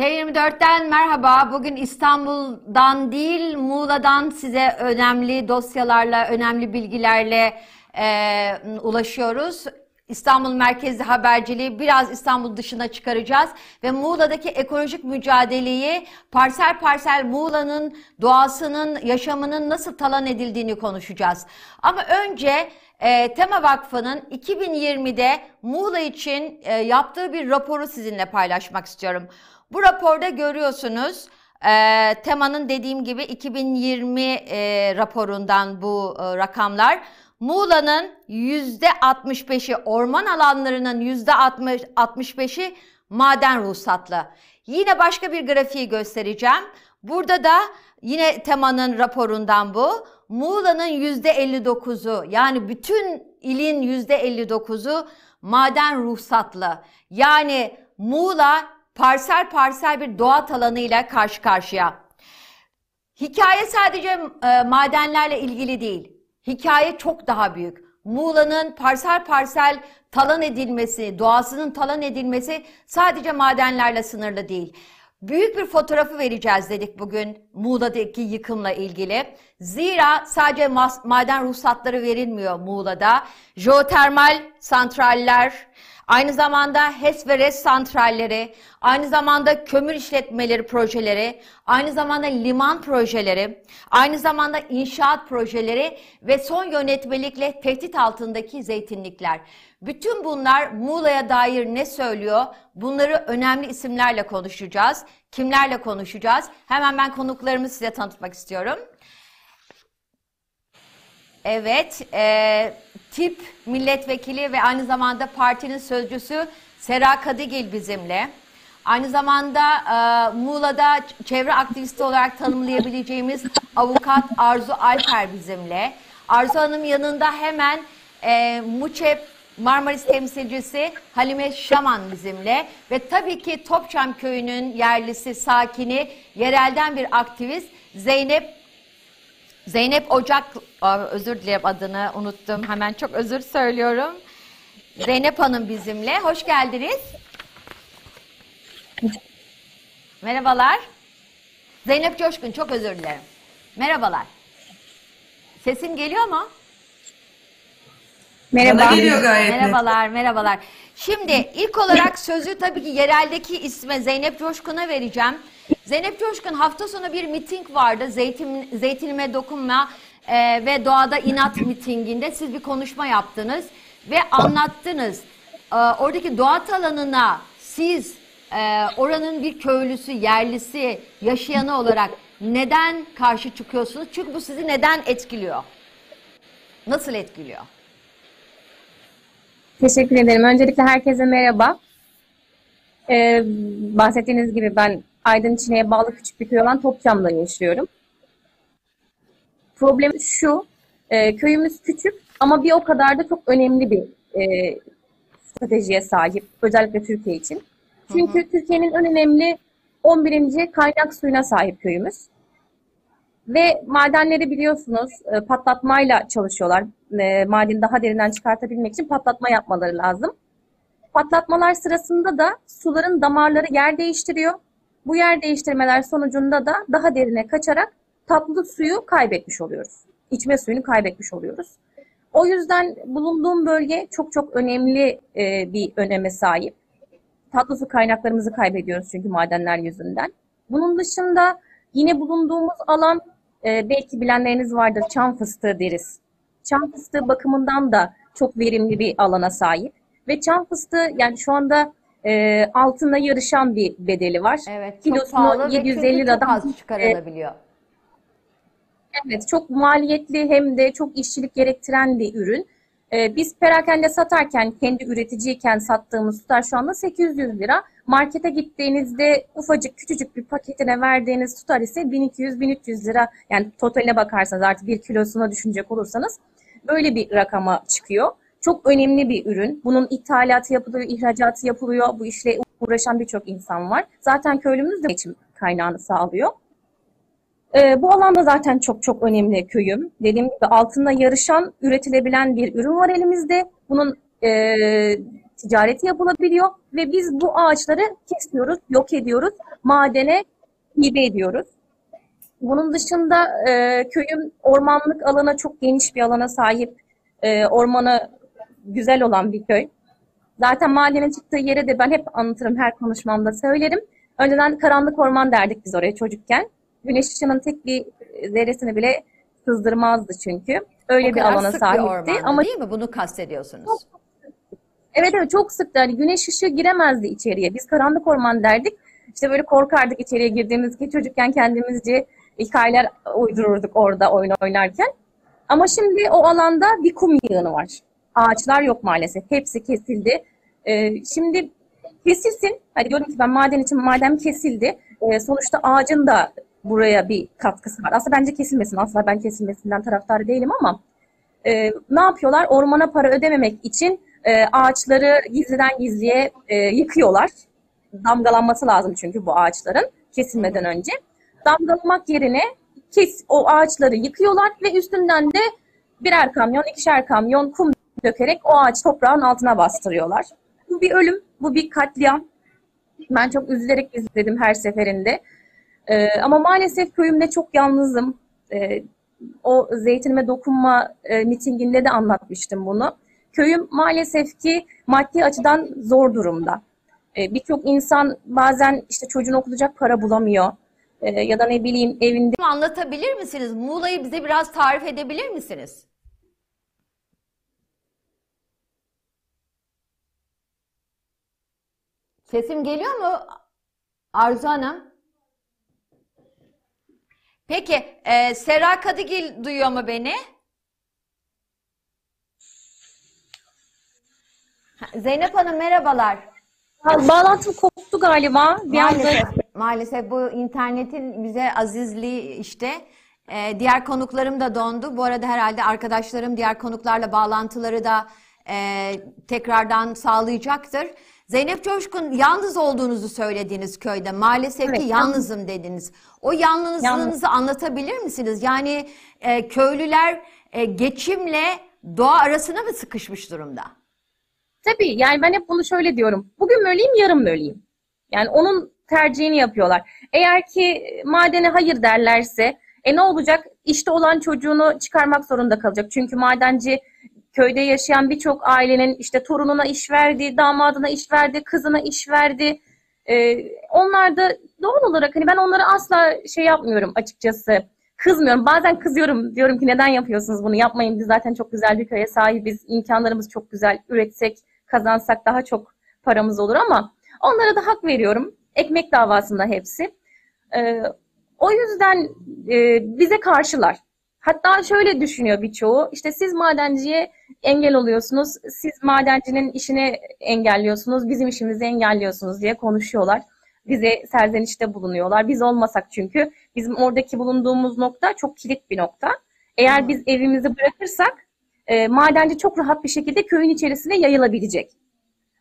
T24'ten merhaba. Bugün İstanbul'dan değil Muğla'dan size önemli dosyalarla, önemli bilgilerle e, ulaşıyoruz. İstanbul merkezli haberciliği biraz İstanbul dışına çıkaracağız ve Muğla'daki ekolojik mücadeleyi parsel parsel Muğla'nın doğasının, yaşamının nasıl talan edildiğini konuşacağız. Ama önce e, Tema Vakfı'nın 2020'de Muğla için e, yaptığı bir raporu sizinle paylaşmak istiyorum. Bu raporda görüyorsunuz e, Tema'nın dediğim gibi 2020 e, raporundan bu e, rakamlar. Muğla'nın %65'i orman alanlarının %65'i maden ruhsatlı. Yine başka bir grafiği göstereceğim. Burada da yine temanın raporundan bu. Muğla'nın %59'u yani bütün ilin %59'u maden ruhsatlı. Yani Muğla parsel parsel bir doğa alanıyla karşı karşıya. Hikaye sadece e, madenlerle ilgili değil. Hikaye çok daha büyük. Muğla'nın parsel parsel talan edilmesi, doğasının talan edilmesi sadece madenlerle sınırlı değil. Büyük bir fotoğrafı vereceğiz dedik bugün Muğla'daki yıkımla ilgili. Zira sadece maden ruhsatları verilmiyor Muğla'da. Jeotermal santraller, Aynı zamanda HES ve RES santralleri, aynı zamanda kömür işletmeleri projeleri, aynı zamanda liman projeleri, aynı zamanda inşaat projeleri ve son yönetmelikle tehdit altındaki zeytinlikler. Bütün bunlar Muğla'ya dair ne söylüyor? Bunları önemli isimlerle konuşacağız. Kimlerle konuşacağız? Hemen ben konuklarımı size tanıtmak istiyorum. Evet, e, tip milletvekili ve aynı zamanda partinin sözcüsü Sera Kadigil bizimle. Aynı zamanda e, Muğla'da çevre aktivisti olarak tanımlayabileceğimiz avukat Arzu Alper bizimle. Arzu Hanım yanında hemen e, MUÇEP Marmaris temsilcisi Halime Şaman bizimle ve tabii ki Topçam Köyü'nün yerlisi, sakini, yerelden bir aktivist Zeynep Zeynep Ocak, özür dilerim adını unuttum. Hemen çok özür söylüyorum. Zeynep Hanım bizimle. Hoş geldiniz. Merhabalar. Zeynep Coşkun çok özür dilerim. Merhabalar. Sesim geliyor mu? Merhaba. geliyor gayet Merhabalar, merhabalar. Şimdi ilk olarak sözü tabii ki yereldeki isme Zeynep Coşkun'a vereceğim. Zeynep Coşkun hafta sonu bir miting vardı. Zeytin, zeytinime dokunma e, ve doğada inat mitinginde siz bir konuşma yaptınız ve anlattınız. E, oradaki doğa alanına siz e, oranın bir köylüsü, yerlisi, yaşayanı olarak neden karşı çıkıyorsunuz? Çünkü bu sizi neden etkiliyor? Nasıl etkiliyor? Teşekkür ederim. Öncelikle herkese merhaba. Ee, bahsettiğiniz gibi ben Aydın İçine'ye bağlı küçük bir köy olan Topçam'da yaşıyorum. Problem şu, e, köyümüz küçük ama bir o kadar da çok önemli bir e, stratejiye sahip. Özellikle Türkiye için. Çünkü hı hı. Türkiye'nin en önemli 11. kaynak suyuna sahip köyümüz. Ve madenleri biliyorsunuz e, patlatmayla çalışıyorlar. E, madeni daha derinden çıkartabilmek için patlatma yapmaları lazım. Patlatmalar sırasında da suların damarları yer değiştiriyor bu yer değiştirmeler sonucunda da daha derine kaçarak tatlı suyu kaybetmiş oluyoruz. İçme suyunu kaybetmiş oluyoruz. O yüzden bulunduğum bölge çok çok önemli e, bir öneme sahip. Tatlı su kaynaklarımızı kaybediyoruz çünkü madenler yüzünden. Bunun dışında yine bulunduğumuz alan e, belki bilenleriniz vardır çam fıstığı deriz. Çam fıstığı bakımından da çok verimli bir alana sahip. Ve çam fıstığı yani şu anda e, altında yarışan bir bedeli var. Evet, çok Kilosunu pahalı 750 ve liradan az çıkarılabiliyor. Evet, çok maliyetli hem de çok işçilik gerektiren bir ürün. Ee, biz perakende satarken, kendi üreticiyken sattığımız tutar şu anda 800 lira. Markete gittiğinizde ufacık küçücük bir paketine verdiğiniz tutar ise 1200-1300 lira. Yani totaline bakarsanız artık bir kilosuna düşünecek olursanız böyle bir rakama çıkıyor. Çok önemli bir ürün. Bunun ithalatı yapılıyor, ihracatı yapılıyor. Bu işle uğraşan birçok insan var. Zaten köylümüz de geçim kaynağını sağlıyor. Ee, bu alanda zaten çok çok önemli köyüm. Dediğim gibi altında yarışan, üretilebilen bir ürün var elimizde. Bunun e, ticareti yapılabiliyor ve biz bu ağaçları kesiyoruz, yok ediyoruz, madene hibe ediyoruz. Bunun dışında e, köyüm ormanlık alana çok geniş bir alana sahip, e, ormanı güzel olan bir köy. Zaten madenin çıktığı yere de ben hep anlatırım, her konuşmamda söylerim. Önceden karanlık orman derdik biz oraya çocukken. Güneş ışığının tek bir zerresini bile sızdırmazdı çünkü. Öyle O bir alana sık bir sahipti. ormandı Ama değil mi? Bunu kastediyorsunuz. Evet evet çok sıktı. Hani güneş ışığı giremezdi içeriye. Biz karanlık orman derdik. İşte böyle korkardık içeriye girdiğimiz gibi çocukken kendimizce hikayeler uydururduk orada oyun oynarken. Ama şimdi o alanda bir kum yığını var. Ağaçlar yok maalesef. Hepsi kesildi. Ee, şimdi kesilsin. Hadi diyorum ki ben maden için madem kesildi. Ee, sonuçta ağacın da buraya bir katkısı var. Aslında bence kesilmesin. Asla ben kesilmesinden taraftarı değilim ama e, ne yapıyorlar? Ormana para ödememek için e, ağaçları gizliden gizliye e, yıkıyorlar. Damgalanması lazım çünkü bu ağaçların kesilmeden önce. Damgalamak yerine kes, o ağaçları yıkıyorlar ve üstünden de birer kamyon, ikişer kamyon kum dökerek o ağaç toprağın altına bastırıyorlar. Bu bir ölüm, bu bir katliam. Ben çok üzülerek izledim her seferinde. Ee, ama maalesef köyümde çok yalnızım. Ee, o zeytinime dokunma e, mitinginde de anlatmıştım bunu. Köyüm maalesef ki maddi açıdan zor durumda. Ee, Birçok insan bazen işte çocuğunu okutacak para bulamıyor. Ee, ya da ne bileyim evinde Anlatabilir misiniz? Muğla'yı bize biraz tarif edebilir misiniz? Sesim geliyor mu Arzu Hanım? Peki, e, Serra Kadıgil duyuyor mu beni? Zeynep Hanım merhabalar. Ha, bağlantım koptu galiba. Bir anda Maalesef, maalesef bu internetin bize azizliği işte. Ee, diğer konuklarım da dondu. Bu arada herhalde arkadaşlarım diğer konuklarla bağlantıları da e, tekrardan sağlayacaktır. Zeynep Coşkun yalnız olduğunuzu söylediğiniz köyde. Maalesef ki Evet, yalnızım dediniz. O yalnızlığınızı anlatabilir misiniz? Yani e, köylüler e, geçimle doğa arasına mı sıkışmış durumda? Tabii yani ben hep bunu şöyle diyorum. Bugün mü öleyim, yarın mı öleyim? Yani onun tercihini yapıyorlar. Eğer ki madene hayır derlerse e ne olacak? İşte olan çocuğunu çıkarmak zorunda kalacak. Çünkü madenci köyde yaşayan birçok ailenin işte torununa iş verdi, damadına iş verdi, kızına iş verdi. Ee, onlar da doğal olarak hani ben onlara asla şey yapmıyorum açıkçası. Kızmıyorum. Bazen kızıyorum. Diyorum ki neden yapıyorsunuz bunu? Yapmayın. Biz zaten çok güzel bir köye sahibiz. İmkanlarımız çok güzel. Üretsek, kazansak daha çok paramız olur ama onlara da hak veriyorum. Ekmek davasında hepsi. Ee, o yüzden e, bize karşılar. Hatta şöyle düşünüyor birçoğu. İşte siz madenciye engel oluyorsunuz. Siz madencinin işini engelliyorsunuz. Bizim işimizi engelliyorsunuz diye konuşuyorlar. Bize serzenişte bulunuyorlar. Biz olmasak çünkü bizim oradaki bulunduğumuz nokta çok kilit bir nokta. Eğer biz evimizi bırakırsak e, madenci çok rahat bir şekilde köyün içerisine yayılabilecek.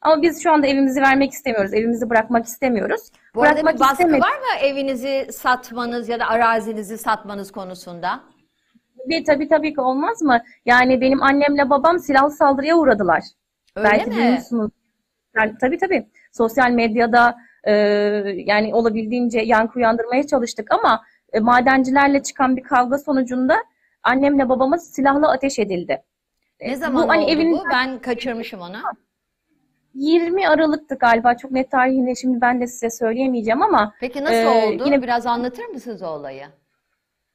Ama biz şu anda evimizi vermek istemiyoruz. Evimizi bırakmak istemiyoruz. Bu arada Bırakmak bir baskı istemedik. var mı evinizi satmanız ya da arazinizi satmanız konusunda? Tabii, tabii tabii ki olmaz mı? Yani benim annemle babam silahlı saldırıya uğradılar. Öyle Belki mi? duymuşsunuz. Yani, tabii tabii. Sosyal medyada e, yani olabildiğince yankı uyandırmaya çalıştık ama e, madencilerle çıkan bir kavga sonucunda annemle babamız silahlı ateş edildi. Ne E, zaman bu hani oldu evin bu? Ben kaçırmışım onu. 20 Aralık'tı galiba. Çok net tarihini şimdi ben de size söyleyemeyeceğim ama Peki nasıl e, oldu? yine Biraz anlatır mısınız o olayı?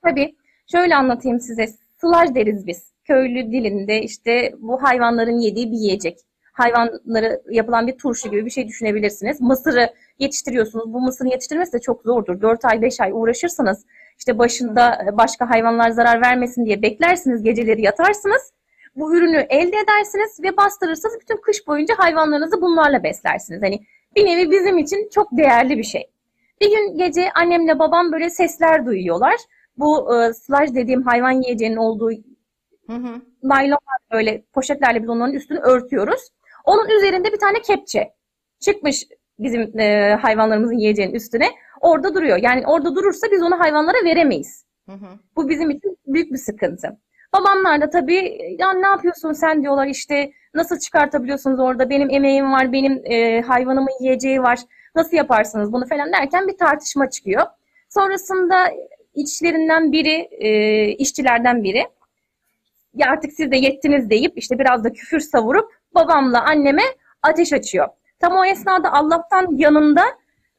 Tabii. Şöyle anlatayım size. Sılaj deriz biz. Köylü dilinde işte bu hayvanların yediği bir yiyecek. Hayvanları yapılan bir turşu gibi bir şey düşünebilirsiniz. Mısırı yetiştiriyorsunuz. Bu mısırı yetiştirmesi de çok zordur. 4 ay 5 ay uğraşırsınız. İşte başında başka hayvanlar zarar vermesin diye beklersiniz. Geceleri yatarsınız. Bu ürünü elde edersiniz ve bastırırsınız. Bütün kış boyunca hayvanlarınızı bunlarla beslersiniz. Hani bir nevi bizim için çok değerli bir şey. Bir gün gece annemle babam böyle sesler duyuyorlar bu e, sludge dediğim hayvan yiyeceğinin olduğu Hı hı. naylon böyle poşetlerle biz onların üstünü örtüyoruz. Onun üzerinde bir tane kepçe çıkmış bizim e, hayvanlarımızın yiyeceğinin üstüne. Orada duruyor. Yani orada durursa biz onu hayvanlara veremeyiz. Hı hı. Bu bizim için büyük bir sıkıntı. Babamlar da tabii ya ne yapıyorsun sen diyorlar işte nasıl çıkartabiliyorsunuz orada benim emeğim var benim e, hayvanımın yiyeceği var nasıl yaparsınız bunu falan derken bir tartışma çıkıyor. Sonrasında içlerinden biri e, işçilerden biri ya artık siz de yettiniz deyip işte biraz da küfür savurup babamla anneme ateş açıyor. Tam o esnada Allah'tan yanında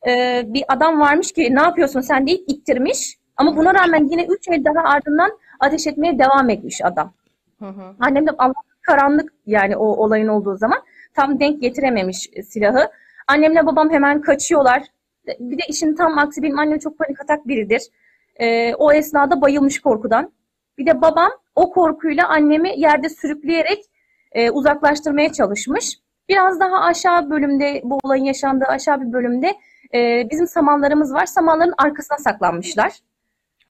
e, bir adam varmış ki ne yapıyorsun sen deyip ittirmiş. Ama buna rağmen yine üç el daha ardından ateş etmeye devam etmiş adam. Hı hı. Annem de Allah karanlık yani o olayın olduğu zaman tam denk getirememiş silahı. Annemle babam hemen kaçıyorlar. Bir de işin tam aksi benim annem çok panik atak biridir. Ee, o esnada bayılmış korkudan. Bir de babam o korkuyla annemi yerde sürükleyerek e, uzaklaştırmaya çalışmış. Biraz daha aşağı bölümde bu olayın yaşandığı aşağı bir bölümde e, bizim samanlarımız var. Samanların arkasına saklanmışlar.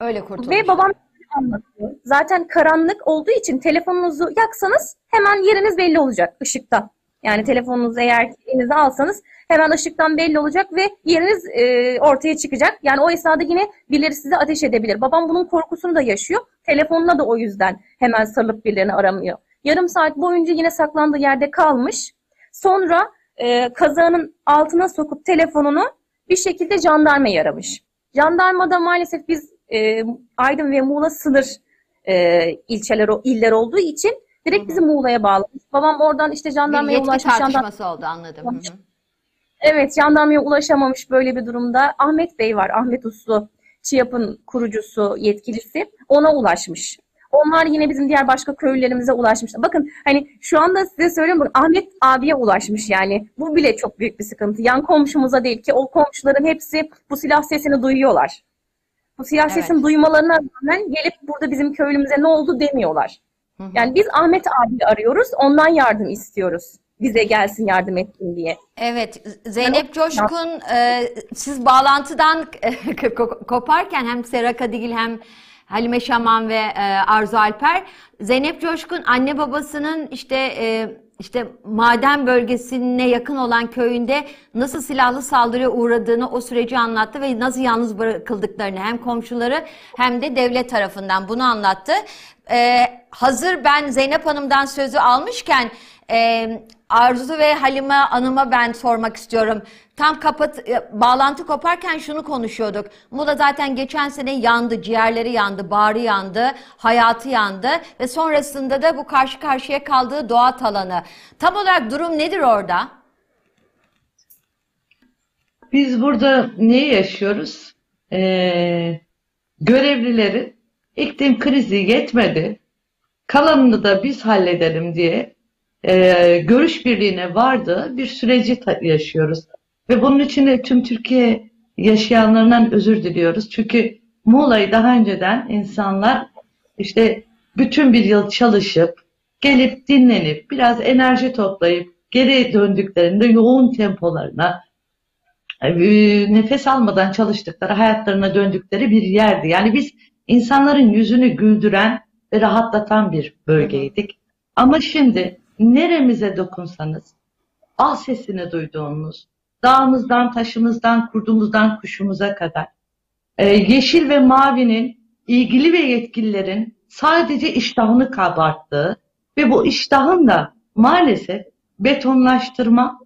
Öyle kurtulmuş. Ve babam anlatıyor. Zaten karanlık olduğu için telefonunuzu yaksanız hemen yeriniz belli olacak ışıkta. Yani telefonunuzu eğer elinize alsanız hemen ışıktan belli olacak ve yeriniz e, ortaya çıkacak. Yani o esnada yine birileri size ateş edebilir. Babam bunun korkusunu da yaşıyor. Telefonuna da o yüzden hemen sarılıp birilerini aramıyor. Yarım saat boyunca yine saklandığı yerde kalmış. Sonra e, kazağının altına sokup telefonunu bir şekilde jandarmaya aramış. Jandarmada maalesef biz e, Aydın ve Muğla sınır e, ilçeler, iller olduğu için direkt bizi Muğla'ya bağlamış. Babam oradan işte bir jandarmaya yetki ulaşmış. Tartışması oldu anladım. Hı hı. evet jandarmaya ulaşamamış böyle bir durumda. Ahmet Bey var, Ahmet Uslu. ÇİAP'ın kurucusu, yetkilisi. Ona ulaşmış. Onlar yine bizim diğer başka köylülerimize ulaşmışlar. Bakın hani şu anda size söylüyorum bakın Ahmet abiye ulaşmış yani. Bu bile çok büyük bir sıkıntı. Yan komşumuza değil ki o komşuların hepsi bu silah sesini duyuyorlar. Bu silah Evet. sesini duymalarına rağmen gelip burada bizim köylümüze ne oldu demiyorlar. Yani biz Ahmet abiyi arıyoruz, ondan yardım istiyoruz. Bize gelsin yardım etsin diye. Evet, Zeynep Coşkun, e, siz bağlantıdan ko- koparken hem Sera Kadigil hem Halime Şaman ve e, Arzu Alper, Zeynep Coşkun anne babasının işte e, işte maden bölgesine yakın olan köyünde nasıl silahlı saldırıya uğradığını o süreci anlattı ve nasıl yalnız bırakıldıklarını hem komşuları hem de devlet tarafından bunu anlattı. E, hazır ben Zeynep Hanım'dan sözü almışken e, Arzu ve Halime Hanım'a ben sormak istiyorum. Tam kapat e, bağlantı koparken şunu konuşuyorduk. Muğla zaten geçen sene yandı, ciğerleri yandı, bağrı yandı, hayatı yandı ve sonrasında da bu karşı karşıya kaldığı doğa alanı. Tam olarak durum nedir orada? Biz burada neyi yaşıyoruz? Ee, görevlilerin iklim krizi yetmedi. Kalanını da biz halledelim diye e, görüş birliğine vardığı bir süreci yaşıyoruz. Ve bunun için de tüm Türkiye yaşayanlarından özür diliyoruz. Çünkü Muğla'yı daha önceden insanlar işte bütün bir yıl çalışıp gelip dinlenip biraz enerji toplayıp geri döndüklerinde yoğun tempolarına e, nefes almadan çalıştıkları, hayatlarına döndükleri bir yerdi. Yani biz insanların yüzünü güldüren ve rahatlatan bir bölgeydik. Ama şimdi neremize dokunsanız, al sesini duyduğunuz, dağımızdan, taşımızdan, kurdumuzdan, kuşumuza kadar, e, yeşil ve mavinin ilgili ve yetkililerin sadece iştahını kabarttığı ve bu iştahın da maalesef betonlaştırma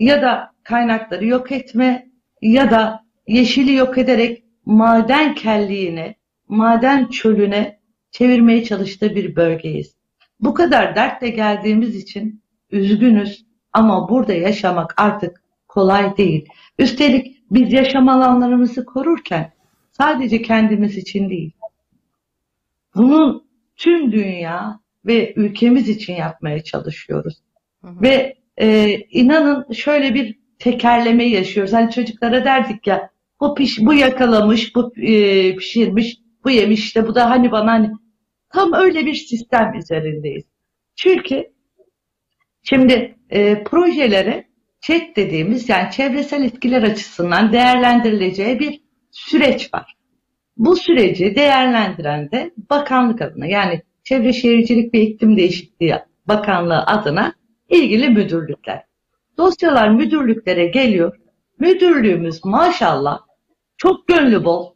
ya da kaynakları yok etme ya da yeşili yok ederek maden kelliğine, maden çölüne çevirmeye çalıştığı bir bölgeyiz. Bu kadar dertle geldiğimiz için üzgünüz ama burada yaşamak artık kolay değil. Üstelik biz yaşam alanlarımızı korurken sadece kendimiz için değil, bunun tüm dünya ve ülkemiz için yapmaya çalışıyoruz. Ve e, inanın şöyle bir tekerleme yaşıyoruz. Hani çocuklara derdik ya bu piş, bu yakalamış, bu e, pişirmiş, bu yemiş işte bu da hani bana hani tam öyle bir sistem üzerindeyiz. Çünkü şimdi e, projelere ÇED dediğimiz yani çevresel etkiler açısından değerlendirileceği bir süreç var. Bu süreci değerlendiren de bakanlık adına yani Çevre Şehircilik ve İklim Değişikliği Bakanlığı adına ilgili müdürlükler. Dosyalar müdürlüklere geliyor. Müdürlüğümüz maşallah çok gönlü bol.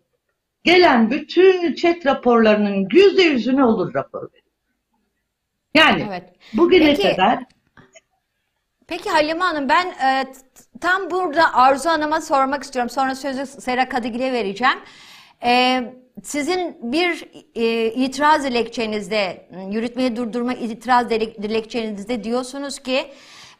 Gelen bütün chat raporlarının yüzde yüzüne olur rapor. Yani Evet. bugüne Peki- kadar Peki Halime Hanım ben e, tam burada Arzu Hanım'a sormak istiyorum. Sonra sözü Sera Kadıgil'e vereceğim. E, sizin bir e, itiraz dilekçenizde, yürütmeyi durdurma itiraz dile- dilekçenizde diyorsunuz ki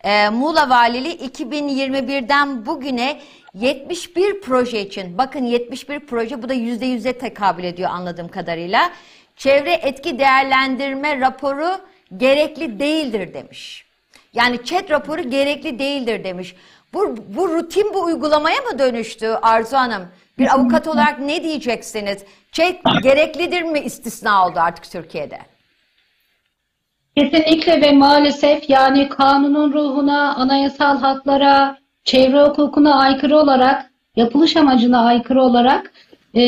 e, Muğla Valiliği 2021'den bugüne 71 proje için, bakın 71 proje bu da %100'e tekabül ediyor anladığım kadarıyla. Çevre etki değerlendirme raporu gerekli değildir demiş. Yani chat raporu gerekli değildir demiş. Bu, bu rutin bu uygulamaya mı dönüştü Arzu Hanım? Bir avukat olarak ne diyeceksiniz? Chat gereklidir mi istisna oldu artık Türkiye'de? Kesinlikle ve maalesef yani kanunun ruhuna, anayasal haklara, çevre hukukuna aykırı olarak, yapılış amacına aykırı olarak e,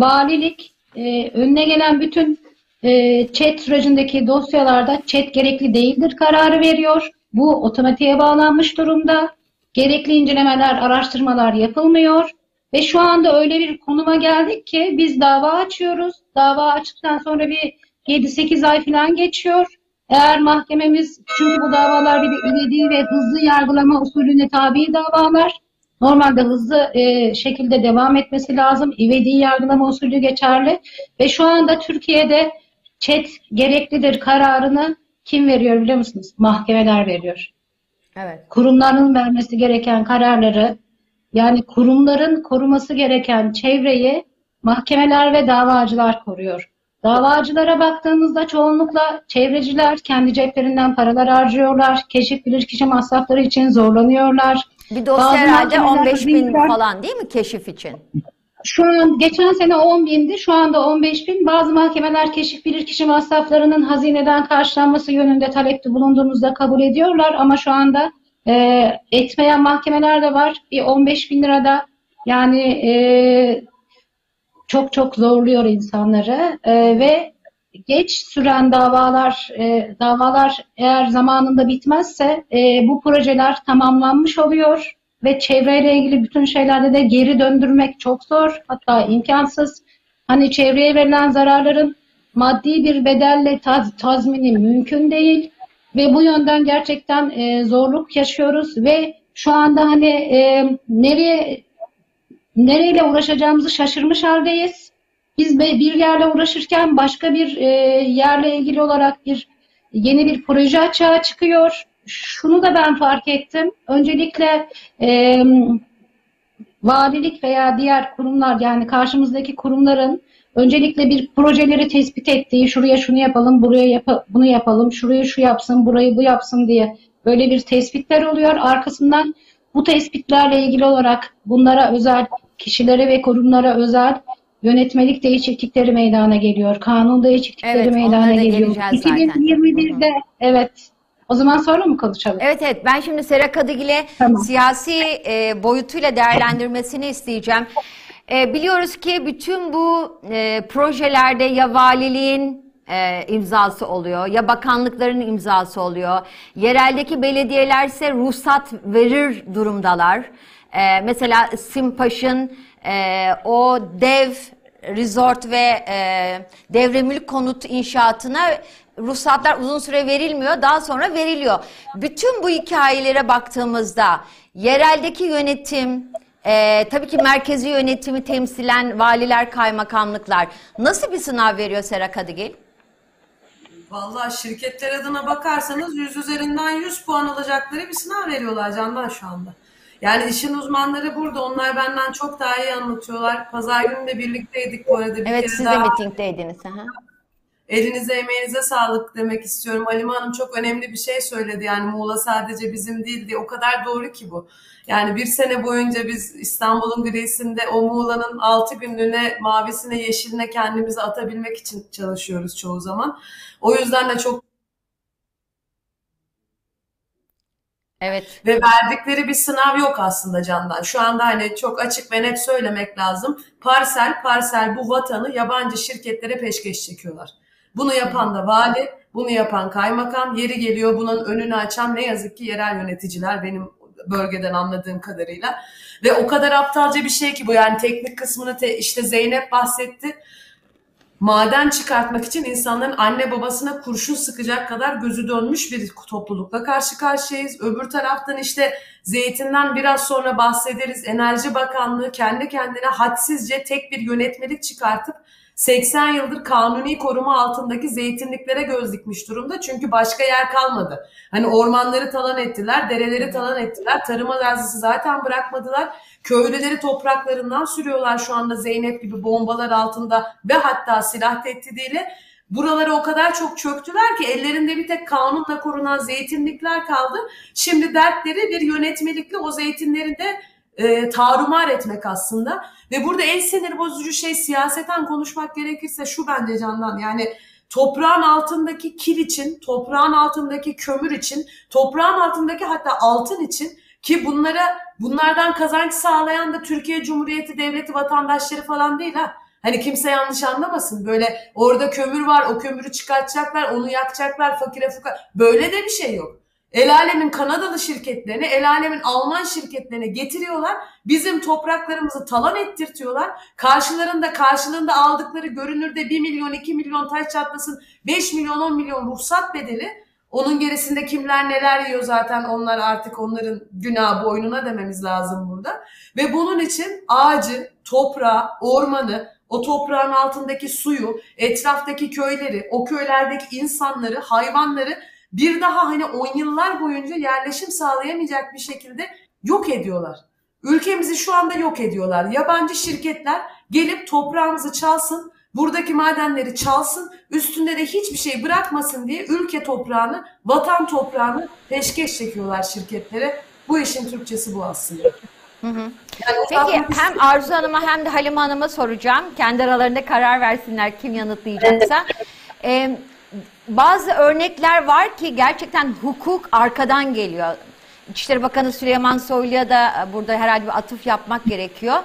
valilik e, önüne gelen bütün e, chat sürecindeki dosyalarda chat gerekli değildir kararı veriyor. Bu otomatiğe bağlanmış durumda. Gerekli incelemeler, araştırmalar yapılmıyor. Ve şu anda öyle bir konuma geldik ki biz dava açıyoruz. Dava açtıktan sonra bir 7-8 ay falan geçiyor. Eğer mahkememiz, çünkü bu davalar bir de ivedi ve hızlı yargılama usulüne tabi davalar. Normalde hızlı e, şekilde devam etmesi lazım. İvedi yargılama usulü geçerli. Ve şu anda Türkiye'de çet gereklidir kararını kim veriyor biliyor musunuz? Mahkemeler veriyor Evet. kurumların vermesi gereken kararları yani kurumların koruması gereken çevreyi mahkemeler ve davacılar koruyor. Davacılara baktığımızda çoğunlukla çevreciler kendi ceplerinden paralar harcıyorlar. Keşif bilirkişi masrafları için zorlanıyorlar. Bir dosya Bazı herhalde mahkemeler 15 bin hızlıca- falan değil mi keşif için? Şu an geçen sene 10 bindi, şu anda 15 bin. Bazı mahkemeler keşif bilirkişi masraflarının hazineden karşılanması yönünde talepte bulunduğunuzda kabul ediyorlar ama şu anda e, etmeyen mahkemeler de var. Bir 15 bin lirada yani e, çok çok zorluyor insanları. E, ve geç süren davalar e, davalar eğer zamanında bitmezse e, bu projeler tamamlanmış oluyor. Ve çevreyle ilgili bütün şeylerde de geri döndürmek çok zor hatta imkansız. Hani çevreye verilen zararların maddi bir bedelle taz- tazmini mümkün değil. Ve bu yönden gerçekten e, zorluk yaşıyoruz. Ve şu anda hani e, nereye nereyle uğraşacağımızı şaşırmış haldeyiz. Biz bir yerle uğraşırken başka bir e, yerle ilgili olarak bir yeni bir proje açığa çıkıyor. Şunu da ben fark ettim. Öncelikle e, valilik veya diğer kurumlar yani karşımızdaki kurumların öncelikle bir projeleri tespit ettiği, şuraya şunu yapalım, buraya yapa- bunu yapalım, şurayı şu yapsın, burayı bu yapsın diye böyle bir tespitler oluyor. Arkasından bu tespitlerle ilgili olarak bunlara özel kişilere ve kurumlara özel yönetmelik değişiklikleri meydana geliyor. Kanun değişiklikleri Evet, meydana geliyor. geleceğiz zaten. 2021'de evet. O zaman sonra mı konuşalım? Evet evet ben şimdi Sera Kadıgil'e Tamam. siyasi e, boyutuyla değerlendirmesini isteyeceğim. E, biliyoruz ki bütün bu e, projelerde ya valiliğin e, imzası oluyor ya bakanlıkların imzası oluyor. Yereldeki belediyelerse ruhsat verir durumdalar. E, mesela Simpaş'ın e, o dev resort ve e, devre konut inşaatına ruhsatlar uzun süre verilmiyor, daha sonra veriliyor. Bütün bu hikayelere baktığımızda yereldeki yönetim, e, tabii ki merkezi yönetimi temsilen valiler, kaymakamlıklar nasıl bir sınav veriyor Sera Kadıgil? Vallahi şirketler adına bakarsanız 100 üzerinden 100 puan alacakları bir sınav veriyorlar Candan şu anda. Yani işin uzmanları burada. Onlar benden çok daha iyi anlatıyorlar. Pazar günü de birlikteydik bu arada. Bir Evet kere siz de daha. mitingdeydiniz. Aha. Elinize emeğinize sağlık demek istiyorum. Halime Hanım çok önemli bir şey söyledi. Yani Muğla sadece bizim değil diye. O kadar doğru ki bu. Yani bir sene boyunca biz İstanbul'un grisinde o Muğla'nın altı günlüğüne, mavisine, yeşiline kendimizi atabilmek için çalışıyoruz çoğu zaman. O yüzden de çok Evet. Ve verdikleri bir sınav yok aslında Candan. Şu anda hani çok açık ve net söylemek lazım. Parsel parsel bu vatanı yabancı şirketlere peşkeş çekiyorlar. Bunu yapan da vali, bunu yapan kaymakam, yeri geliyor bunun önünü açan ne yazık ki yerel yöneticiler benim bölgeden anladığım kadarıyla. Ve o kadar aptalca bir şey ki bu yani teknik kısmını te- işte Zeynep bahsetti. maden çıkartmak için insanların anne babasına kurşun sıkacak kadar gözü dönmüş bir toplulukla karşı karşıyayız. Öbür taraftan işte zeytinden biraz sonra bahsederiz. Enerji Bakanlığı kendi kendine hadsizce tek bir yönetmelik çıkartıp 80 yıldır kanuni koruma altındaki zeytinliklere göz dikmiş durumda. Çünkü başka yer kalmadı. Hani ormanları talan ettiler, dereleri talan ettiler, tarım arazisi zaten bırakmadılar. Köylüleri topraklarından sürüyorlar şu anda Zeynep gibi bombalar altında ve hatta silah tehdidiyle. Buraları o kadar çok çöktüler ki ellerinde bir tek kanunla korunan zeytinlikler kaldı. Şimdi dertleri bir yönetmelikle o zeytinlerin de e, tarumar etmek aslında. Ve burada en sinir bozucu şey siyaseten konuşmak gerekirse şu bence Candan yani toprağın altındaki kil için, toprağın altındaki kömür için, toprağın altındaki hatta altın için ki bunlara bunlardan kazanç sağlayan da Türkiye Cumhuriyeti Devleti vatandaşları falan değil ha. Hani kimse yanlış anlamasın. Böyle orada kömür var, o kömürü çıkartacaklar, onu yakacaklar, fakire fuka. Böyle de bir şey yok. El alemin Kanadalı şirketlerini, el alemin Alman şirketlerini getiriyorlar. Bizim topraklarımızı talan ettirtiyorlar. Karşılarında karşılığında aldıkları görünürde 1 milyon, 2 milyon taş çatlasın, 5 milyon, 10 milyon ruhsat bedeli. Onun gerisinde kimler neler yiyor zaten onlar artık onların günah boynuna dememiz lazım burada. Ve bunun için ağacı, toprağı, ormanı, o toprağın altındaki suyu, etraftaki köyleri, o köylerdeki insanları, hayvanları bir daha hani on yıllar boyunca yerleşim sağlayamayacak bir şekilde yok ediyorlar. Ülkemizi şu anda yok ediyorlar. Yabancı şirketler gelip toprağımızı çalsın, buradaki madenleri çalsın, üstünde de hiçbir şey bırakmasın diye ülke toprağını, vatan toprağını peşkeş çekiyorlar şirketlere. Bu işin Türkçesi bu aslında. Yani Peki uzatmak hem Arzu Hanım'a hem de Halime Hanım'a soracağım. Kendi aralarında karar versinler kim yanıtlayacaksa. Ee, bazı örnekler var ki gerçekten hukuk arkadan geliyor. İçişleri Bakanı Süleyman Soylu'ya da e, burada herhalde bir atıf yapmak gerekiyor.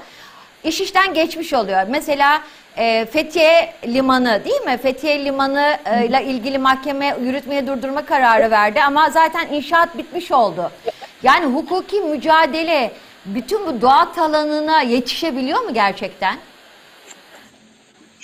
İş işten geçmiş oluyor. Mesela e, Fethiye Limanı değil mi? Fethiye Limanı e, ile ilgili mahkeme yürütmeye durdurma kararı verdi ama zaten inşaat bitmiş oldu. Yani hukuki mücadele bütün bu doğa alanına yetişebiliyor mu gerçekten?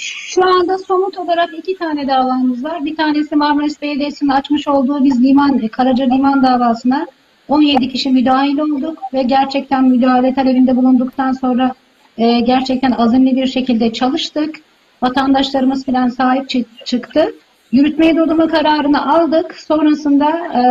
Şu anda somut olarak iki tane davamız var. Bir tanesi Marmaris Belediyesi'nin açmış olduğu biz liman, Karaca Liman davasına 17 kişi müdahil olduk ve gerçekten müdahale talebinde bulunduktan sonra e, gerçekten azimli bir şekilde çalıştık. Vatandaşlarımız falan sahip çı- çıktı. Yürütmeyi durdurma kararını aldık. Sonrasında e,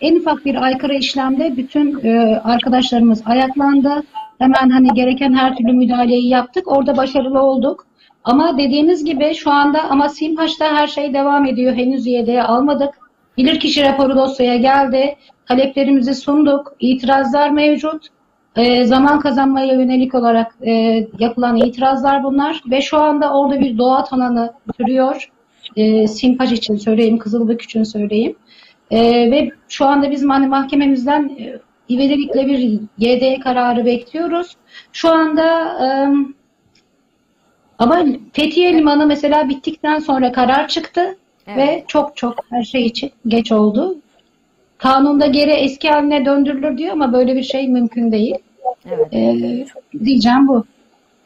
en ufak bir aykırı işlemde bütün e, arkadaşlarımız ayaklandı. Hemen hani gereken her türlü müdahaleyi yaptık. Orada başarılı olduk. Ama dediğiniz gibi şu anda ama SİMHAŞ'ta her şey devam ediyor. Henüz YD'ye almadık. Bilirkişi raporu dosyaya geldi. Taleplerimizi sunduk. İtirazlar mevcut. E, zaman kazanmaya yönelik olarak e, yapılan itirazlar bunlar. Ve şu anda orada bir doğa alanı sürüyor. E, SİMHAŞ için söyleyeyim, Kızılbük için söyleyeyim. E, ve şu anda biz hani mahkememizden e, ivedilikle bir YD kararı bekliyoruz. Şu anda e, ama Fethiye Limanı mesela bittikten sonra karar çıktı Evet. ve çok çok her şey için geç oldu. Kanunda geri eski haline döndürülür diyor ama böyle bir şey mümkün değil. Evet. Ee, diyeceğim bu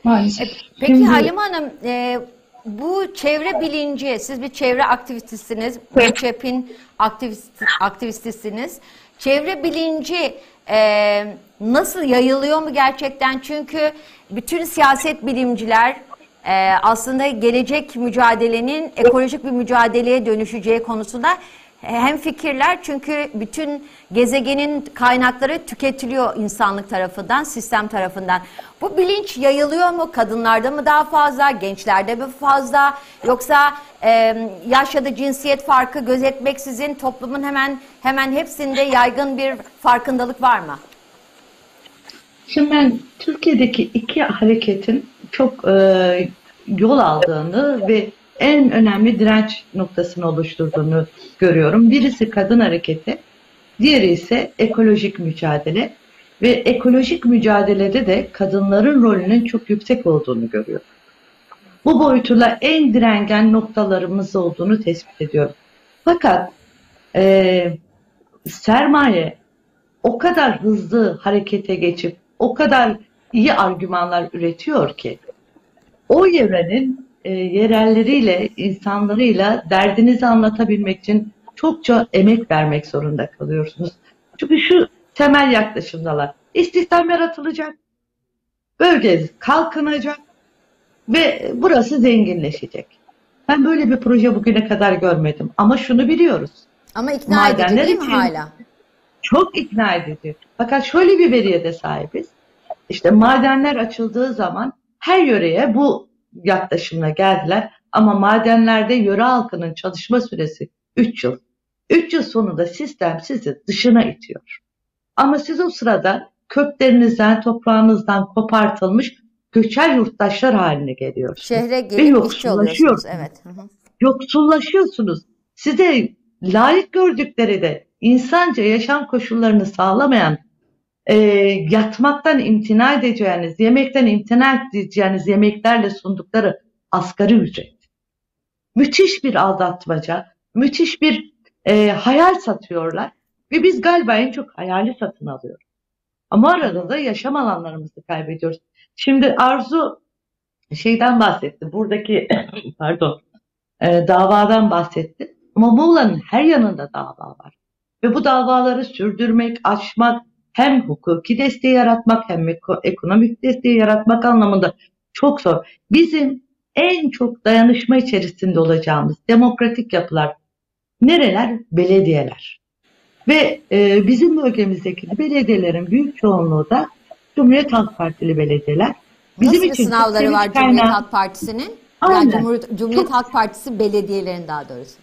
maalesef. Peki Şimdi- Halime Hanım, e, bu çevre bilinci, siz bir çevre aktivistisiniz, ÇEP'in aktivist, aktivistisiniz. Çevre bilinci e, nasıl yayılıyor mu gerçekten? Çünkü bütün siyaset bilimciler e, aslında gelecek mücadelenin ekolojik bir mücadeleye dönüşeceği konusunda hem fikirler çünkü bütün gezegenin kaynakları tüketiliyor insanlık tarafından, sistem tarafından. Bu bilinç yayılıyor mu? Kadınlarda mı daha fazla, gençlerde mi fazla? Yoksa e, yaş ya da cinsiyet farkı gözetmeksizin toplumun hemen hemen hepsinde yaygın bir farkındalık var mı? Şimdi ben Türkiye'deki iki hareketin çok e, yol aldığını ve en önemli direnç noktasını oluşturduğunu görüyorum. Birisi kadın hareketi, diğeri ise ekolojik mücadele ve ekolojik mücadelede de kadınların rolünün çok yüksek olduğunu görüyorum. Bu boyutuyla en direngen noktalarımız olduğunu tespit ediyorum. Fakat e, sermaye o kadar hızlı harekete geçip o kadar iyi argümanlar üretiyor ki o yörenin e, yerelleriyle, insanlarıyla derdinizi anlatabilmek için çokça emek vermek zorunda kalıyorsunuz. Çünkü şu temel yaklaşımdalar. İstihdam yaratılacak, bölge kalkınacak ve burası zenginleşecek. Ben böyle bir proje bugüne kadar görmedim. Ama şunu biliyoruz. Ama ikna edici Madenler değil mi için- hala? Çok ikna edici. Fakat şöyle bir veriye de sahibiz. İşte madenler açıldığı zaman her yöreye bu yaklaşımla geldiler. Ama madenlerde yöre halkının çalışma süresi 3 yıl. 3 yıl sonunda sistem sizi dışına itiyor. Ama siz o sırada köklerinizden, toprağınızdan kopartılmış göçer yurttaşlar haline geliyorsunuz. Şehre Ve gelip işçi yoksullaşıyorsunuz. Evet. Hı hı. yoksullaşıyorsunuz. Size layık gördükleri de insanca yaşam koşullarını sağlamayan, e, yatmaktan imtina edeceğiniz, yemekten imtina edeceğiniz yemeklerle sundukları asgari ücret. Müthiş bir aldatmaca, müthiş bir e, hayal satıyorlar ve biz galiba en çok hayali satın alıyoruz. Ama arada da yaşam alanlarımızı kaybediyoruz. Şimdi Arzu şeyden bahsetti. Buradaki pardon e, davadan bahsetti. Ama Muğla'nın her yanında dava var. Ve bu davaları sürdürmek, açmak, hem hukuki desteği yaratmak hem eko- ekonomik desteği yaratmak anlamında çok zor. Bizim en çok dayanışma içerisinde olacağımız demokratik yapılar nereler? Belediyeler. Ve e, bizim bölgemizdeki belediyelerin büyük çoğunluğu da Cumhuriyet Halk Partili belediyeler. Bizim Nasıl için sınavları var Cumhuriyet kaynağı- Halk Partisi'nin? Yani. Cumhuriyet, Cumhuriyet Çok- Halk Partisi belediyelerin daha doğrusu.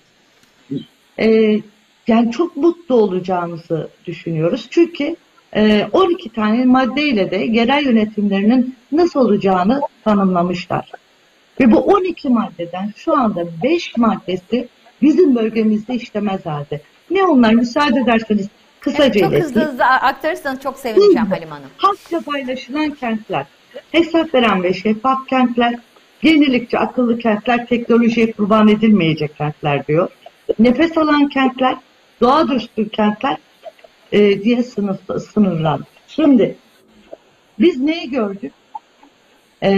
Ee, yani çok mutlu olacağımızı düşünüyoruz. Çünkü e, 12 tane maddeyle de yerel yönetimlerinin nasıl olacağını tanımlamışlar. Ve bu 12 maddeden şu anda 5 maddesi bizim bölgemizde işlemez halde. Ne onlar? Müsaade ederseniz kısaca Çok ileteyim. hızlı hızlı aktarırsanız çok sevineceğim. Halim Hanım. Halkla paylaşılan kentler, hesap veren ve şeffaf kentler, yenilikçi akıllı kentler, teknolojiye kurban edilmeyecek kentler diyor. Nefes alan kentler, doğa düşkün kentler e, diye sınıf, sınırlandı. Şimdi biz neyi gördük? E,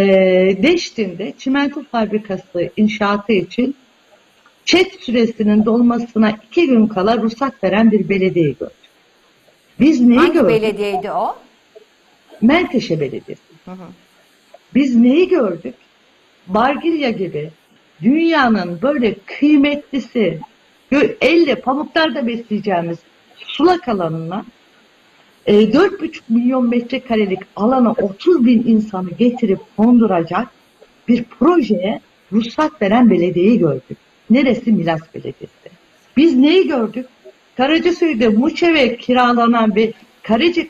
Deştin'de çimento fabrikası inşaatı için çet süresinin dolmasına iki gün kala ruhsat veren bir belediye gördük. Biz neyi Hangi gördük? belediyeydi o? Menteşe Belediyesi. Hı hı. Biz neyi gördük? Bargilya gibi dünyanın böyle kıymetlisi, elle pamuklarda besleyeceğimiz sulak alanına e, 4,5 milyon metrekarelik alana 30 bin insanı getirip konduracak bir projeye ruhsat veren belediyeyi gördük. Neresi? Milas Belediyesi. Biz neyi gördük? Karacaköy'de Muçeve kiralanan bir Karaca,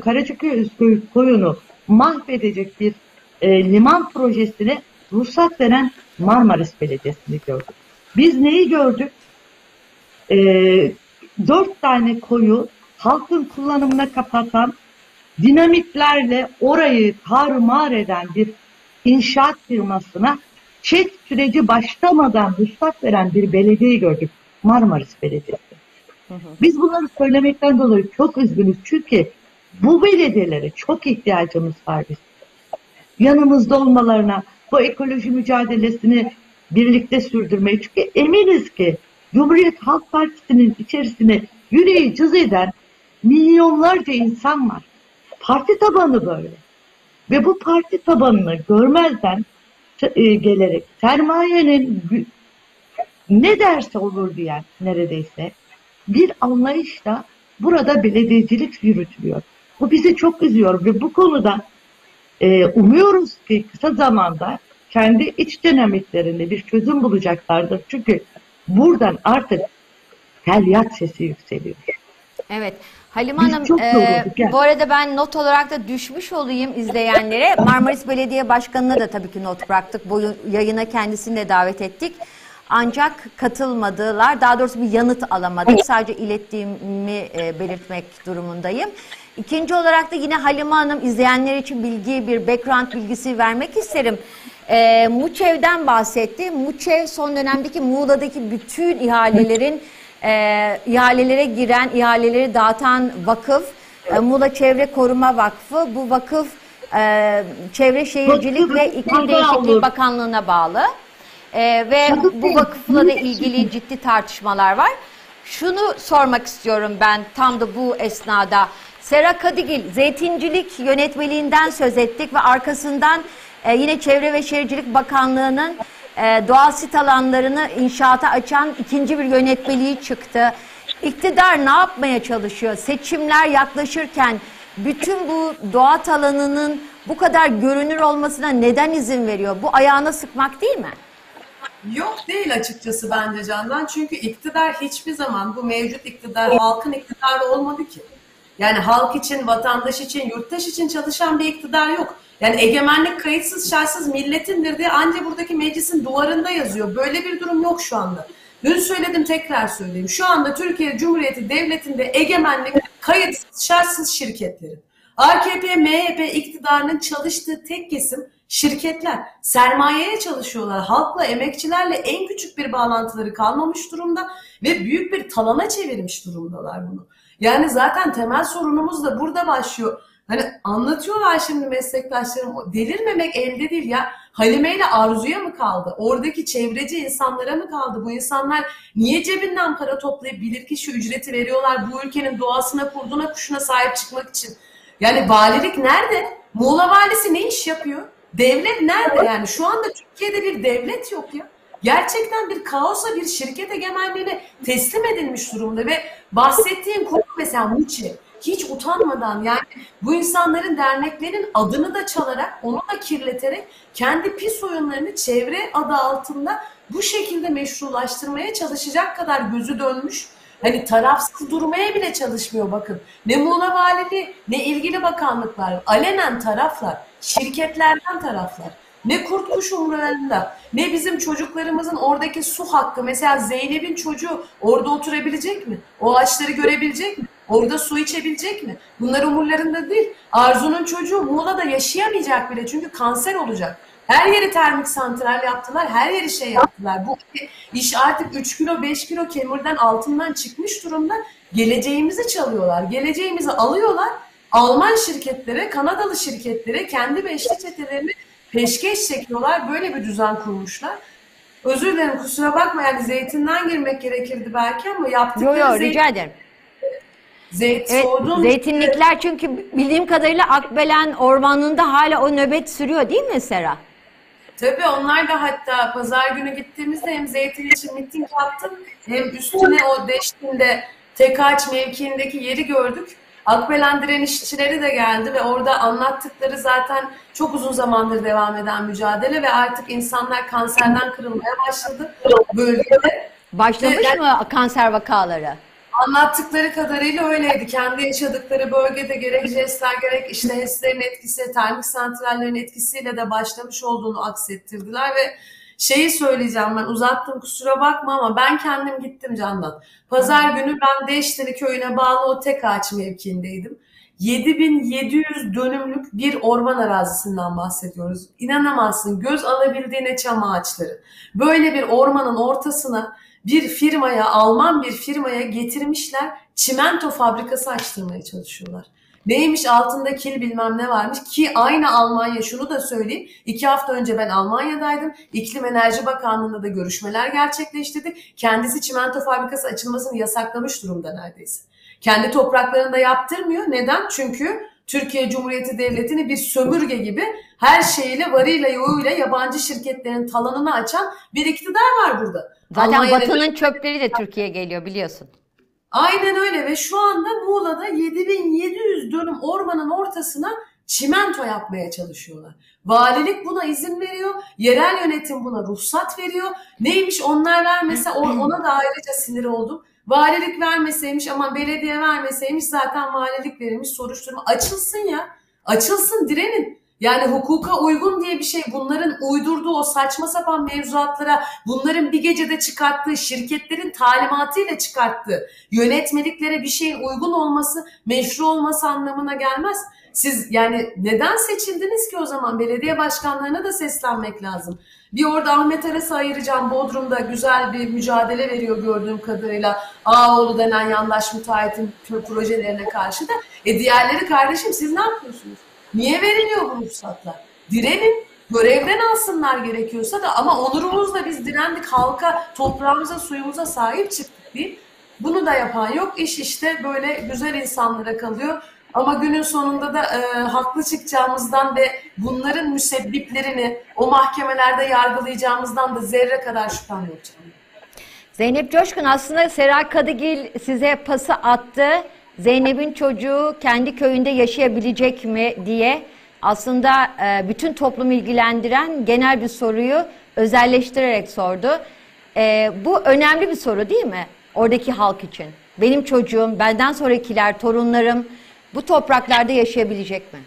Karacaköy koyunu mahvedecek bir e, liman projesine ruhsat veren Marmaris Belediyesi'ni gördük. Biz neyi gördük? E, dört tane koyu halkın kullanımına kapatan, dinamitlerle orayı tarumar eden bir inşaat firmasına çet süreci başlamadan ruhsat veren bir belediye gördük. Marmaris Belediyesi. Biz bunları söylemekten dolayı çok üzgünüz. Çünkü bu belediyelere çok ihtiyacımız var biz. Yanımızda olmalarına, bu ekoloji mücadelesini birlikte sürdürmeyi. Çünkü eminiz ki Cumhuriyet Halk Partisi'nin içerisine yüreği cız eden milyonlarca insan var. Parti tabanı böyle. Ve bu parti tabanını görmezden e, gelerek sermayenin ne derse olur diyen neredeyse bir anlayışla burada belediyecilik yürütülüyor. Bu bizi çok üzüyor ve bu konuda e, umuyoruz ki kısa zamanda kendi iç dinamiklerinde bir çözüm bulacaklardır. Çünkü buradan artık feryat sesi yükseliyor. Evet. Halim Biz Hanım, e, bu arada ben not olarak da düşmüş olayım izleyenlere. Marmaris Belediye Başkanı'na da tabii ki not bıraktık. Bu yayına kendisini de davet ettik. Ancak katılmadılar. Daha doğrusu bir yanıt alamadık. Sadece ilettiğimi e, belirtmek durumundayım. İkinci olarak da yine Halime Hanım izleyenler için bilgi, bir background bilgisi vermek isterim. E, Muçev'den bahsetti. Muçev son dönemdeki Muğla'daki bütün ihalelerin e, ihalelere giren, ihaleleri dağıtan vakıf. E, Muğla Çevre Koruma Vakfı. Bu vakıf e, Çevre Şehircilik ve İklim Değişikliği. Bakanlığı'na bağlı. Ee, ve bu vakıfla da ilgili ciddi tartışmalar var. Şunu sormak istiyorum ben tam da bu esnada. Sera Kadigil, zeytincilik yönetmeliğinden söz ettik ve arkasından e, yine Çevre ve Şehircilik Bakanlığı'nın e, doğal sit alanlarını inşaata açan ikinci bir yönetmeliği çıktı. İktidar ne yapmaya çalışıyor? Seçimler yaklaşırken bütün bu doğa alanının bu kadar görünür olmasına neden izin veriyor? Bu ayağına sıkmak değil mi? Yok değil açıkçası bence Candan. Çünkü iktidar hiçbir zaman bu mevcut iktidar halkın iktidarı olmadı ki. Yani halk için, vatandaş için, yurttaş için çalışan bir iktidar yok. Yani egemenlik kayıtsız şartsız milletindir diye anca buradaki meclisin duvarında yazıyor. Böyle bir durum yok şu anda. Dün söyledim tekrar söyleyeyim. Şu anda Türkiye Cumhuriyeti Devleti'nde egemenlik kayıtsız şartsız şirketlerin. AKP, MHP iktidarının çalıştığı tek kesim şirketler. Sermayeye çalışıyorlar. Halkla, emekçilerle en küçük bir bağlantıları kalmamış durumda ve büyük bir talana çevirmiş durumdalar bunu. Yani zaten temel sorunumuz da burada başlıyor. Hani anlatıyorlar şimdi meslektaşlarım delirmemek elde değil ya. Halime ile Arzu'ya mı kaldı? Oradaki çevreci insanlara mı kaldı? Bu insanlar niye cebinden para toplayıp bilirkişi ücreti veriyorlar bu ülkenin doğasına, kurduna, kuşuna sahip çıkmak için? Yani valilik nerede? Muğla valisi ne iş yapıyor? Devlet nerede yani? Şu anda Türkiye'de bir devlet yok ya. Gerçekten bir kaosa bir şirket egemenliğine teslim edilmiş durumda ve bahsettiğin konu mesela Muçi hiç utanmadan yani bu insanların derneklerin adını da çalarak onu da kirleterek kendi pis oyunlarını çevre adı altında bu şekilde meşrulaştırmaya çalışacak kadar gözü dönmüş Hani tarafsız durmaya bile çalışmıyor bakın. Ne Muğla Valiliği ne ilgili bakanlıklar. Alenen taraflar. Şirketlerden taraflar. Ne kurt kuş umurlarında, ne bizim çocuklarımızın oradaki su hakkı. Mesela Zeynep'in çocuğu orada oturabilecek mi? O ağaçları görebilecek mi? Orada su içebilecek mi? Bunlar umurlarında değil. Arzu'nun çocuğu Muğla'da yaşayamayacak bile çünkü kanser olacak. Her yeri termik santral yaptılar, her yeri şey yaptılar. Bu iş artık 3 kilo 5 kilo kemirden altından çıkmış durumda. Geleceğimizi çalıyorlar, geleceğimizi alıyorlar. Alman şirketlere, Kanadalı şirketlere kendi beşli çetelerini peşkeş çekiyorlar. Böyle bir düzen kurmuşlar. Özür dilerim kusura bakma yani zeytinden girmek gerekirdi belki ama yaptıkları Yok yok zeytin, rica ederim. zeyt, Evet, zeytinlikler çünkü bildiğim kadarıyla Akbelen Ormanı'nda hala o nöbet sürüyor değil mi Sera? Tabii onlar da hatta pazar günü gittiğimizde hem zeytin için miting yaptık hem üstüne o Deştin'de tek ağaç mevkiindeki yeri gördük. Akbelen direnişçileri de geldi ve orada anlattıkları zaten çok uzun zamandır devam eden mücadele ve artık insanlar kanserden kırılmaya başladı bölgede. Başlamış Evet. mı kanser vakaları? Anlattıkları kadarıyla öyleydi. Kendi yaşadıkları bölgede gerek jestler gerek işte HES'lerin etkisi, termik santrallerin etkisiyle de başlamış olduğunu aksettirdiler ve şeyi söyleyeceğim ben uzattım kusura bakma ama ben kendim gittim Candan. Pazar günü ben Deşteli köyüne bağlı o tek ağaç mevkiindeydim. 7700 dönümlük bir orman arazisinden bahsediyoruz. İnanamazsın göz alabildiğine çam ağaçları. Böyle bir ormanın ortasına bir firmaya, Alman bir firmaya getirmişler. Çimento fabrikası açtırmaya çalışıyorlar. Neymiş altında kil bilmem ne varmış ki aynı Almanya şunu da söyleyeyim. iki hafta önce ben Almanya'daydım. İklim Enerji Bakanlığı'nda da görüşmeler gerçekleştirdik. Kendisi çimento fabrikası açılmasını yasaklamış durumda neredeyse. Kendi topraklarında yaptırmıyor. Neden? Çünkü Türkiye Cumhuriyeti Devleti'ni bir sömürge gibi her şeyiyle varıyla yoğuyla yabancı şirketlerin talanını açan bir iktidar var burada. Zaten Almanya'da- Batı'nın çöpleri de Türkiye'ye geliyor biliyorsun. Aynen öyle ve şu anda Muğla'da 7700 dönüm ormanın ortasına çimento yapmaya çalışıyorlar. Valilik buna izin veriyor, yerel yönetim buna ruhsat veriyor. Neymiş onlar vermese ona da ayrıca sinir oldum. Valilik vermeseymiş ama belediye vermeseymiş zaten valilik verilmiş soruşturma. Açılsın ya, açılsın direnin. Yani hukuka uygun diye bir şey bunların uydurduğu o saçma sapan mevzuatlara bunların bir gecede çıkarttığı şirketlerin talimatıyla çıkarttığı yönetmeliklere bir şeyin uygun olması meşru olması anlamına gelmez. Siz yani neden seçildiniz ki o zaman belediye başkanlarına da seslenmek lazım. Bir orada Ahmet Aras'ı ayıracağım Bodrum'da güzel bir mücadele veriyor gördüğüm kadarıyla Ağoğlu denen yandaş müteahhitin projelerine karşı da. E diğerleri kardeşim siz ne yapıyorsunuz? Niye veriliyor bu ruhsatlar? Direnin. görevden alsınlar gerekiyorsa da ama onurumuzla biz direndik halka, toprağımıza, suyumuza sahip çıktık değil. Bunu da yapan yok. İş işte böyle güzel insanlara kalıyor. Ama günün sonunda da e, haklı çıkacağımızdan ve bunların müsebbiplerini o mahkemelerde yargılayacağımızdan da zerre kadar şüphem yok canım. Zeynep Coşkun aslında Seray Kadıgil size pası attı. Zeynep'in çocuğu kendi köyünde yaşayabilecek mi diye aslında e, bütün toplumu ilgilendiren genel bir soruyu özelleştirerek sordu. E, bu önemli bir soru değil mi? Oradaki halk için. Benim çocuğum, benden sonrakiler, torunlarım bu topraklarda yaşayabilecek mi?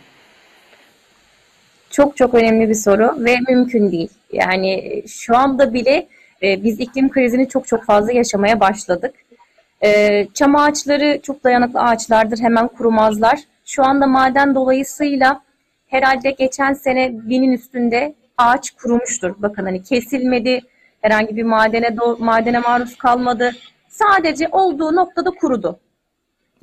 Çok çok önemli bir soru ve mümkün değil. Yani şu anda bile e, biz iklim krizini çok çok fazla yaşamaya başladık. E, çam ağaçları çok dayanıklı ağaçlardır, hemen kurumazlar. Şu anda maden dolayısıyla herhalde geçen sene binin üstünde ağaç kurumuştur. Bakın hani kesilmedi, herhangi bir madene madene maruz kalmadı. Sadece olduğu noktada kurudu.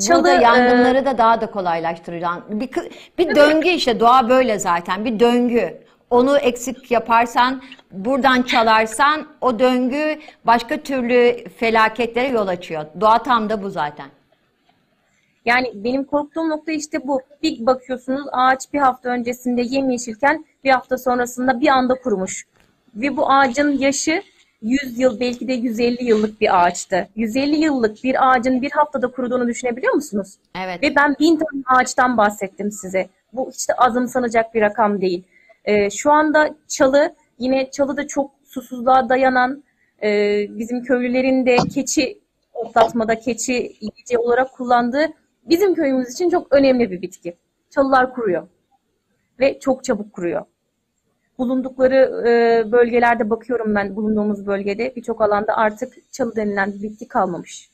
Çalı, Burada e, yangınları e, da daha da kolaylaştırılan bir, bir döngü işte doğa böyle zaten bir döngü. Onu eksik yaparsan, buradan çalarsan o döngü başka türlü felaketlere yol açıyor. Doğa tam da bu zaten. Yani benim korktuğum nokta işte bu. Bir bakıyorsunuz ağaç bir hafta öncesinde yemyeşilken bir hafta sonrasında bir anda kurumuş. Ve bu ağacın yaşı 100 yıl belki de 150 yıllık bir ağaçtı. 150 yıllık bir ağacın bir haftada kuruduğunu düşünebiliyor musunuz? Evet. Ve ben bin tane ağaçtan bahsettim size. Bu hiç de azımsanacak bir rakam değil. Ee, şu anda çalı yine çalı da çok susuzluğa dayanan e, bizim köylülerin de keçi otlatmada keçi yiyeceği olarak kullandığı bizim köyümüz için çok önemli bir bitki. Çalılar kuruyor ve çok çabuk kuruyor bulundukları e, bölgelerde bakıyorum ben bulunduğumuz bölgede birçok alanda artık çalı denilen bir bitki kalmamış.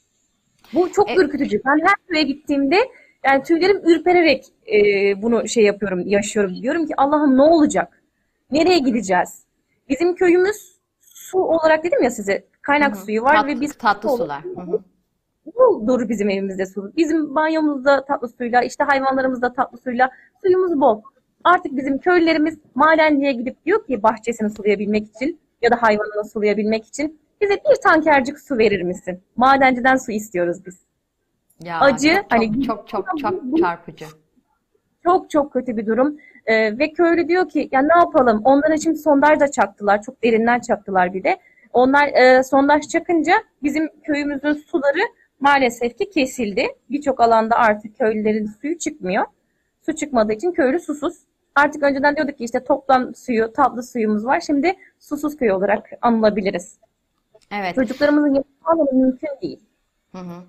Bu çok evet. ürkütücü. Ben her köye gittiğimde yani tüylerim ürpererek e, bunu şey yapıyorum, yaşıyorum. Diyorum ki Allah'ım ne olacak? Nereye gideceğiz? Bizim köyümüz su olarak dedim ya size kaynak Hı-hı. suyu var Tat, ve biz tatlı sular. Bu doğru bizim evimizde su. Bizim banyomuzda tatlı suyla, işte hayvanlarımızda tatlı suyla suyumuz bol. Artık bizim köylülerimiz madenciye gidip diyor ki bahçesini sulayabilmek için ya da hayvanını sulayabilmek için bize bir tankercik su verir misin? Madenciden su istiyoruz biz. Ya, Acı çok, hani çok çok çok, çarpıcı. Çok çok kötü bir durum. Ee, ve köylü diyor ki ya ne yapalım? Onlara şimdi sondaj da çaktılar. Çok derinden çaktılar bir de. Onlar e, sondaj çakınca bizim köyümüzün suları maalesef ki kesildi. Birçok alanda artık köylülerin suyu çıkmıyor. Su çıkmadığı için köylü susuz. Artık önceden diyorduk ki işte toplam suyu, tatlı suyumuz var. Şimdi susuz köy olarak anılabiliriz. Evet. Çocuklarımızın yaşamaları mümkün değil. Hı hı.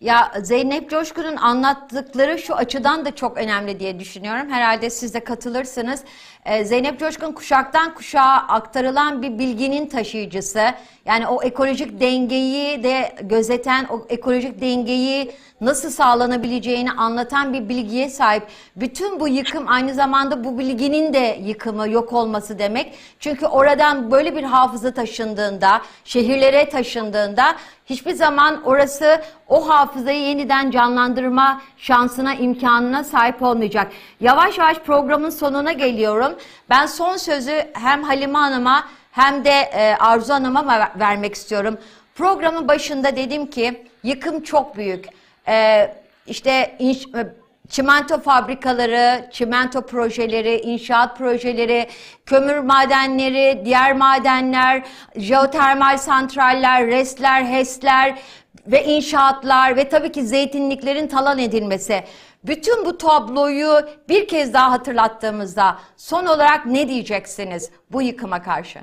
Ya Zeynep Coşkun'un anlattıkları şu açıdan da çok önemli diye düşünüyorum. Herhalde siz de katılırsınız. Ee, Zeynep Coşkun kuşaktan kuşağa aktarılan bir bilginin taşıyıcısı. Yani o ekolojik dengeyi de gözeten, o ekolojik dengeyi nasıl sağlanabileceğini anlatan bir bilgiye sahip. Bütün bu yıkım aynı zamanda bu bilginin de yıkımı, yok olması demek. Çünkü oradan böyle bir hafıza taşındığında, şehirlere taşındığında hiçbir zaman orası o hafızayı yeniden canlandırma şansına, imkanına sahip olmayacak. Yavaş yavaş programın sonuna geliyorum. Ben son sözü hem Halime Hanım'a hem de e, Arzu Hanım'a vermek istiyorum. Programın başında dedim ki yıkım çok büyük. Ee, işte inş, e, çimento fabrikaları, çimento projeleri, inşaat projeleri, kömür madenleri, diğer madenler, jeotermal santraller, restler, HES'ler ve inşaatlar ve tabii ki zeytinliklerin talan edilmesi. Bütün bu tabloyu bir kez daha hatırlattığımızda son olarak ne diyeceksiniz bu yıkıma karşı?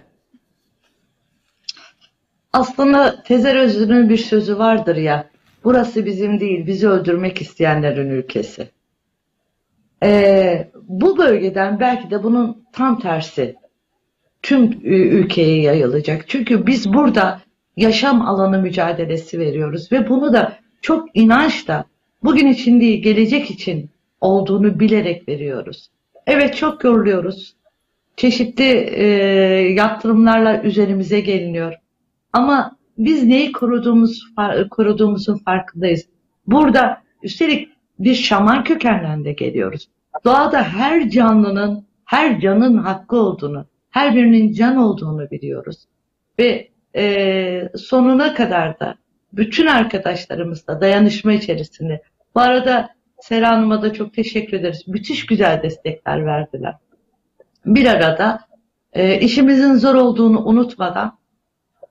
Aslında Tezer Özlü'nün bir sözü vardır ya, burası bizim değil, bizi öldürmek isteyenlerin ülkesi. Ee, bu bölgeden belki de bunun tam tersi tüm ülkeye yayılacak. Çünkü biz burada yaşam alanı mücadelesi veriyoruz ve bunu da çok inançla bugün için değil gelecek için olduğunu bilerek veriyoruz. Evet çok yoruluyoruz. Çeşitli e, yaptırımlarla üzerimize geliniyor. Ama biz neyi koruduğumuz, koruduğumuzun farkındayız. Burada üstelik bir şaman kökenden de geliyoruz. Doğada her canlının her canın hakkı olduğunu, her birinin can olduğunu biliyoruz. Ve e, sonuna kadar da bütün arkadaşlarımızla dayanışma içerisinde. Bu arada Sera Hanım'a da çok teşekkür ederiz. Müthiş güzel destekler verdiler. Bir arada e, işimizin zor olduğunu unutmadan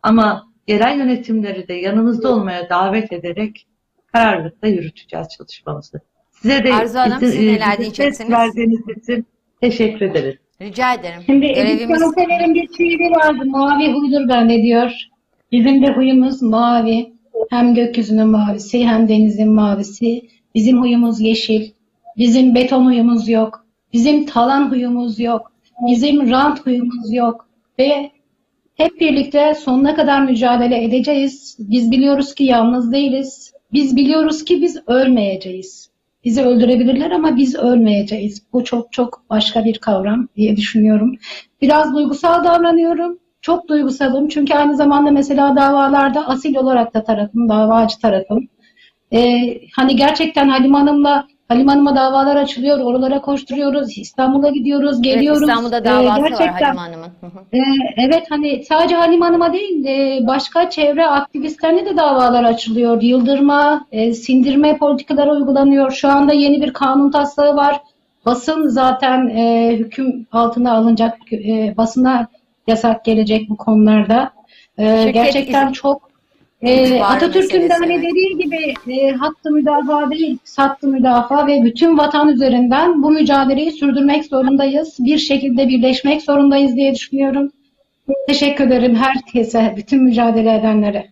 ama yerel yönetimleri de yanımızda olmaya davet ederek kararlılıkla yürüteceğiz çalışmamızı. Size de Arzu Hanım, siz izin- neler diyeceksiniz? verdiğiniz için teşekkür ederiz. Rica ederim. Şimdi Edip Görevimiz Cansever'in bir şiiri vardı. Mavi huydur bende diyor. Bizim de huyumuz mavi. Hem gökyüzünün mavisi hem denizin mavisi. Bizim huyumuz yeşil. Bizim beton huyumuz yok. Bizim talan huyumuz yok. Bizim rant huyumuz yok. Ve hep birlikte sonuna kadar mücadele edeceğiz. Biz biliyoruz ki yalnız değiliz. Biz biliyoruz ki biz ölmeyeceğiz. Bizi öldürebilirler ama biz ölmeyeceğiz. Bu çok çok başka bir kavram diye düşünüyorum. Biraz duygusal davranıyorum. Çok duygusalım. Çünkü aynı zamanda mesela davalarda asil olarak da tarafım, davacı tarafım. Ee, hani gerçekten Halim Hanım'la Halim Hanım'a davalar açılıyor, oralara koşturuyoruz, İstanbul'a gidiyoruz, evet, geliyoruz. İstanbul'da Ee, davası var gerçekten- Halim Hanım'ın. Ee, evet hani sadece Halim Hanım'a değil e, başka çevre aktivistlerine de davalar açılıyor. Yıldırma, e, sindirme politikaları uygulanıyor. Şu anda yeni bir kanun taslağı var. Basın zaten e, hüküm altına alınacak. E, basına yasak gelecek bu konularda. E, Şirket gerçekten izin- çok e, Atatürk'ün de hani dediği gibi e, hattı müdafaa değil, sattı müdafaa ve bütün vatan üzerinden bu mücadeleyi sürdürmek zorundayız. Bir şekilde birleşmek zorundayız diye düşünüyorum. Teşekkür ederim herkese, bütün mücadele edenlere.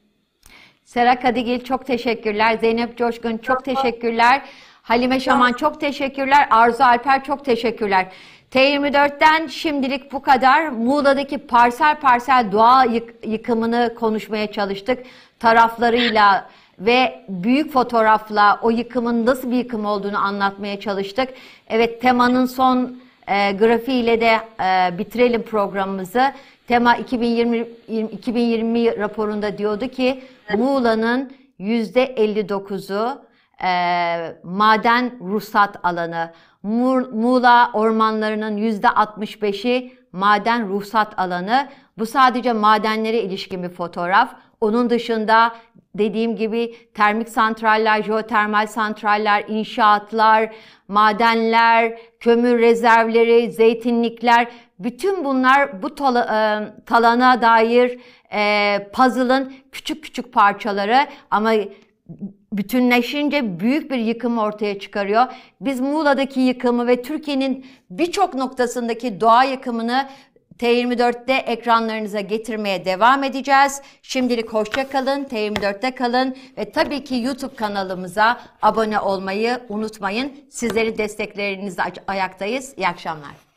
Sera Kadigil çok teşekkürler. Zeynep Coşkun çok teşekkürler. Halime Şaman çok teşekkürler. Arzu Alper çok teşekkürler. T24'ten şimdilik bu kadar. Muğla'daki parsel parsel doğa yık- yıkımını konuşmaya çalıştık. Taraflarıyla ve büyük fotoğrafla o yıkımın nasıl bir yıkım olduğunu anlatmaya çalıştık. Evet temanın son e, grafiğiyle de e, bitirelim programımızı. Tema 2020 2020 raporunda diyordu ki Muğla'nın %59'u e, maden ruhsat alanı. Mu- Muğla ormanlarının %65'i maden ruhsat alanı. Bu sadece madenlere ilişkin bir fotoğraf. Onun dışında dediğim gibi termik santraller, jeotermal santraller, inşaatlar, madenler, kömür rezervleri, zeytinlikler bütün bunlar bu e, talana dair e, puzzle'ın küçük küçük parçaları ama bütünleşince büyük bir yıkım ortaya çıkarıyor. Biz Muğla'daki yıkımı ve Türkiye'nin birçok noktasındaki doğa yıkımını T24'te ekranlarınıza getirmeye devam edeceğiz. Şimdilik hoşça kalın, T24'te kalın ve tabii ki YouTube kanalımıza abone olmayı unutmayın. Sizleri desteklerinizle ayaktayız. İyi akşamlar.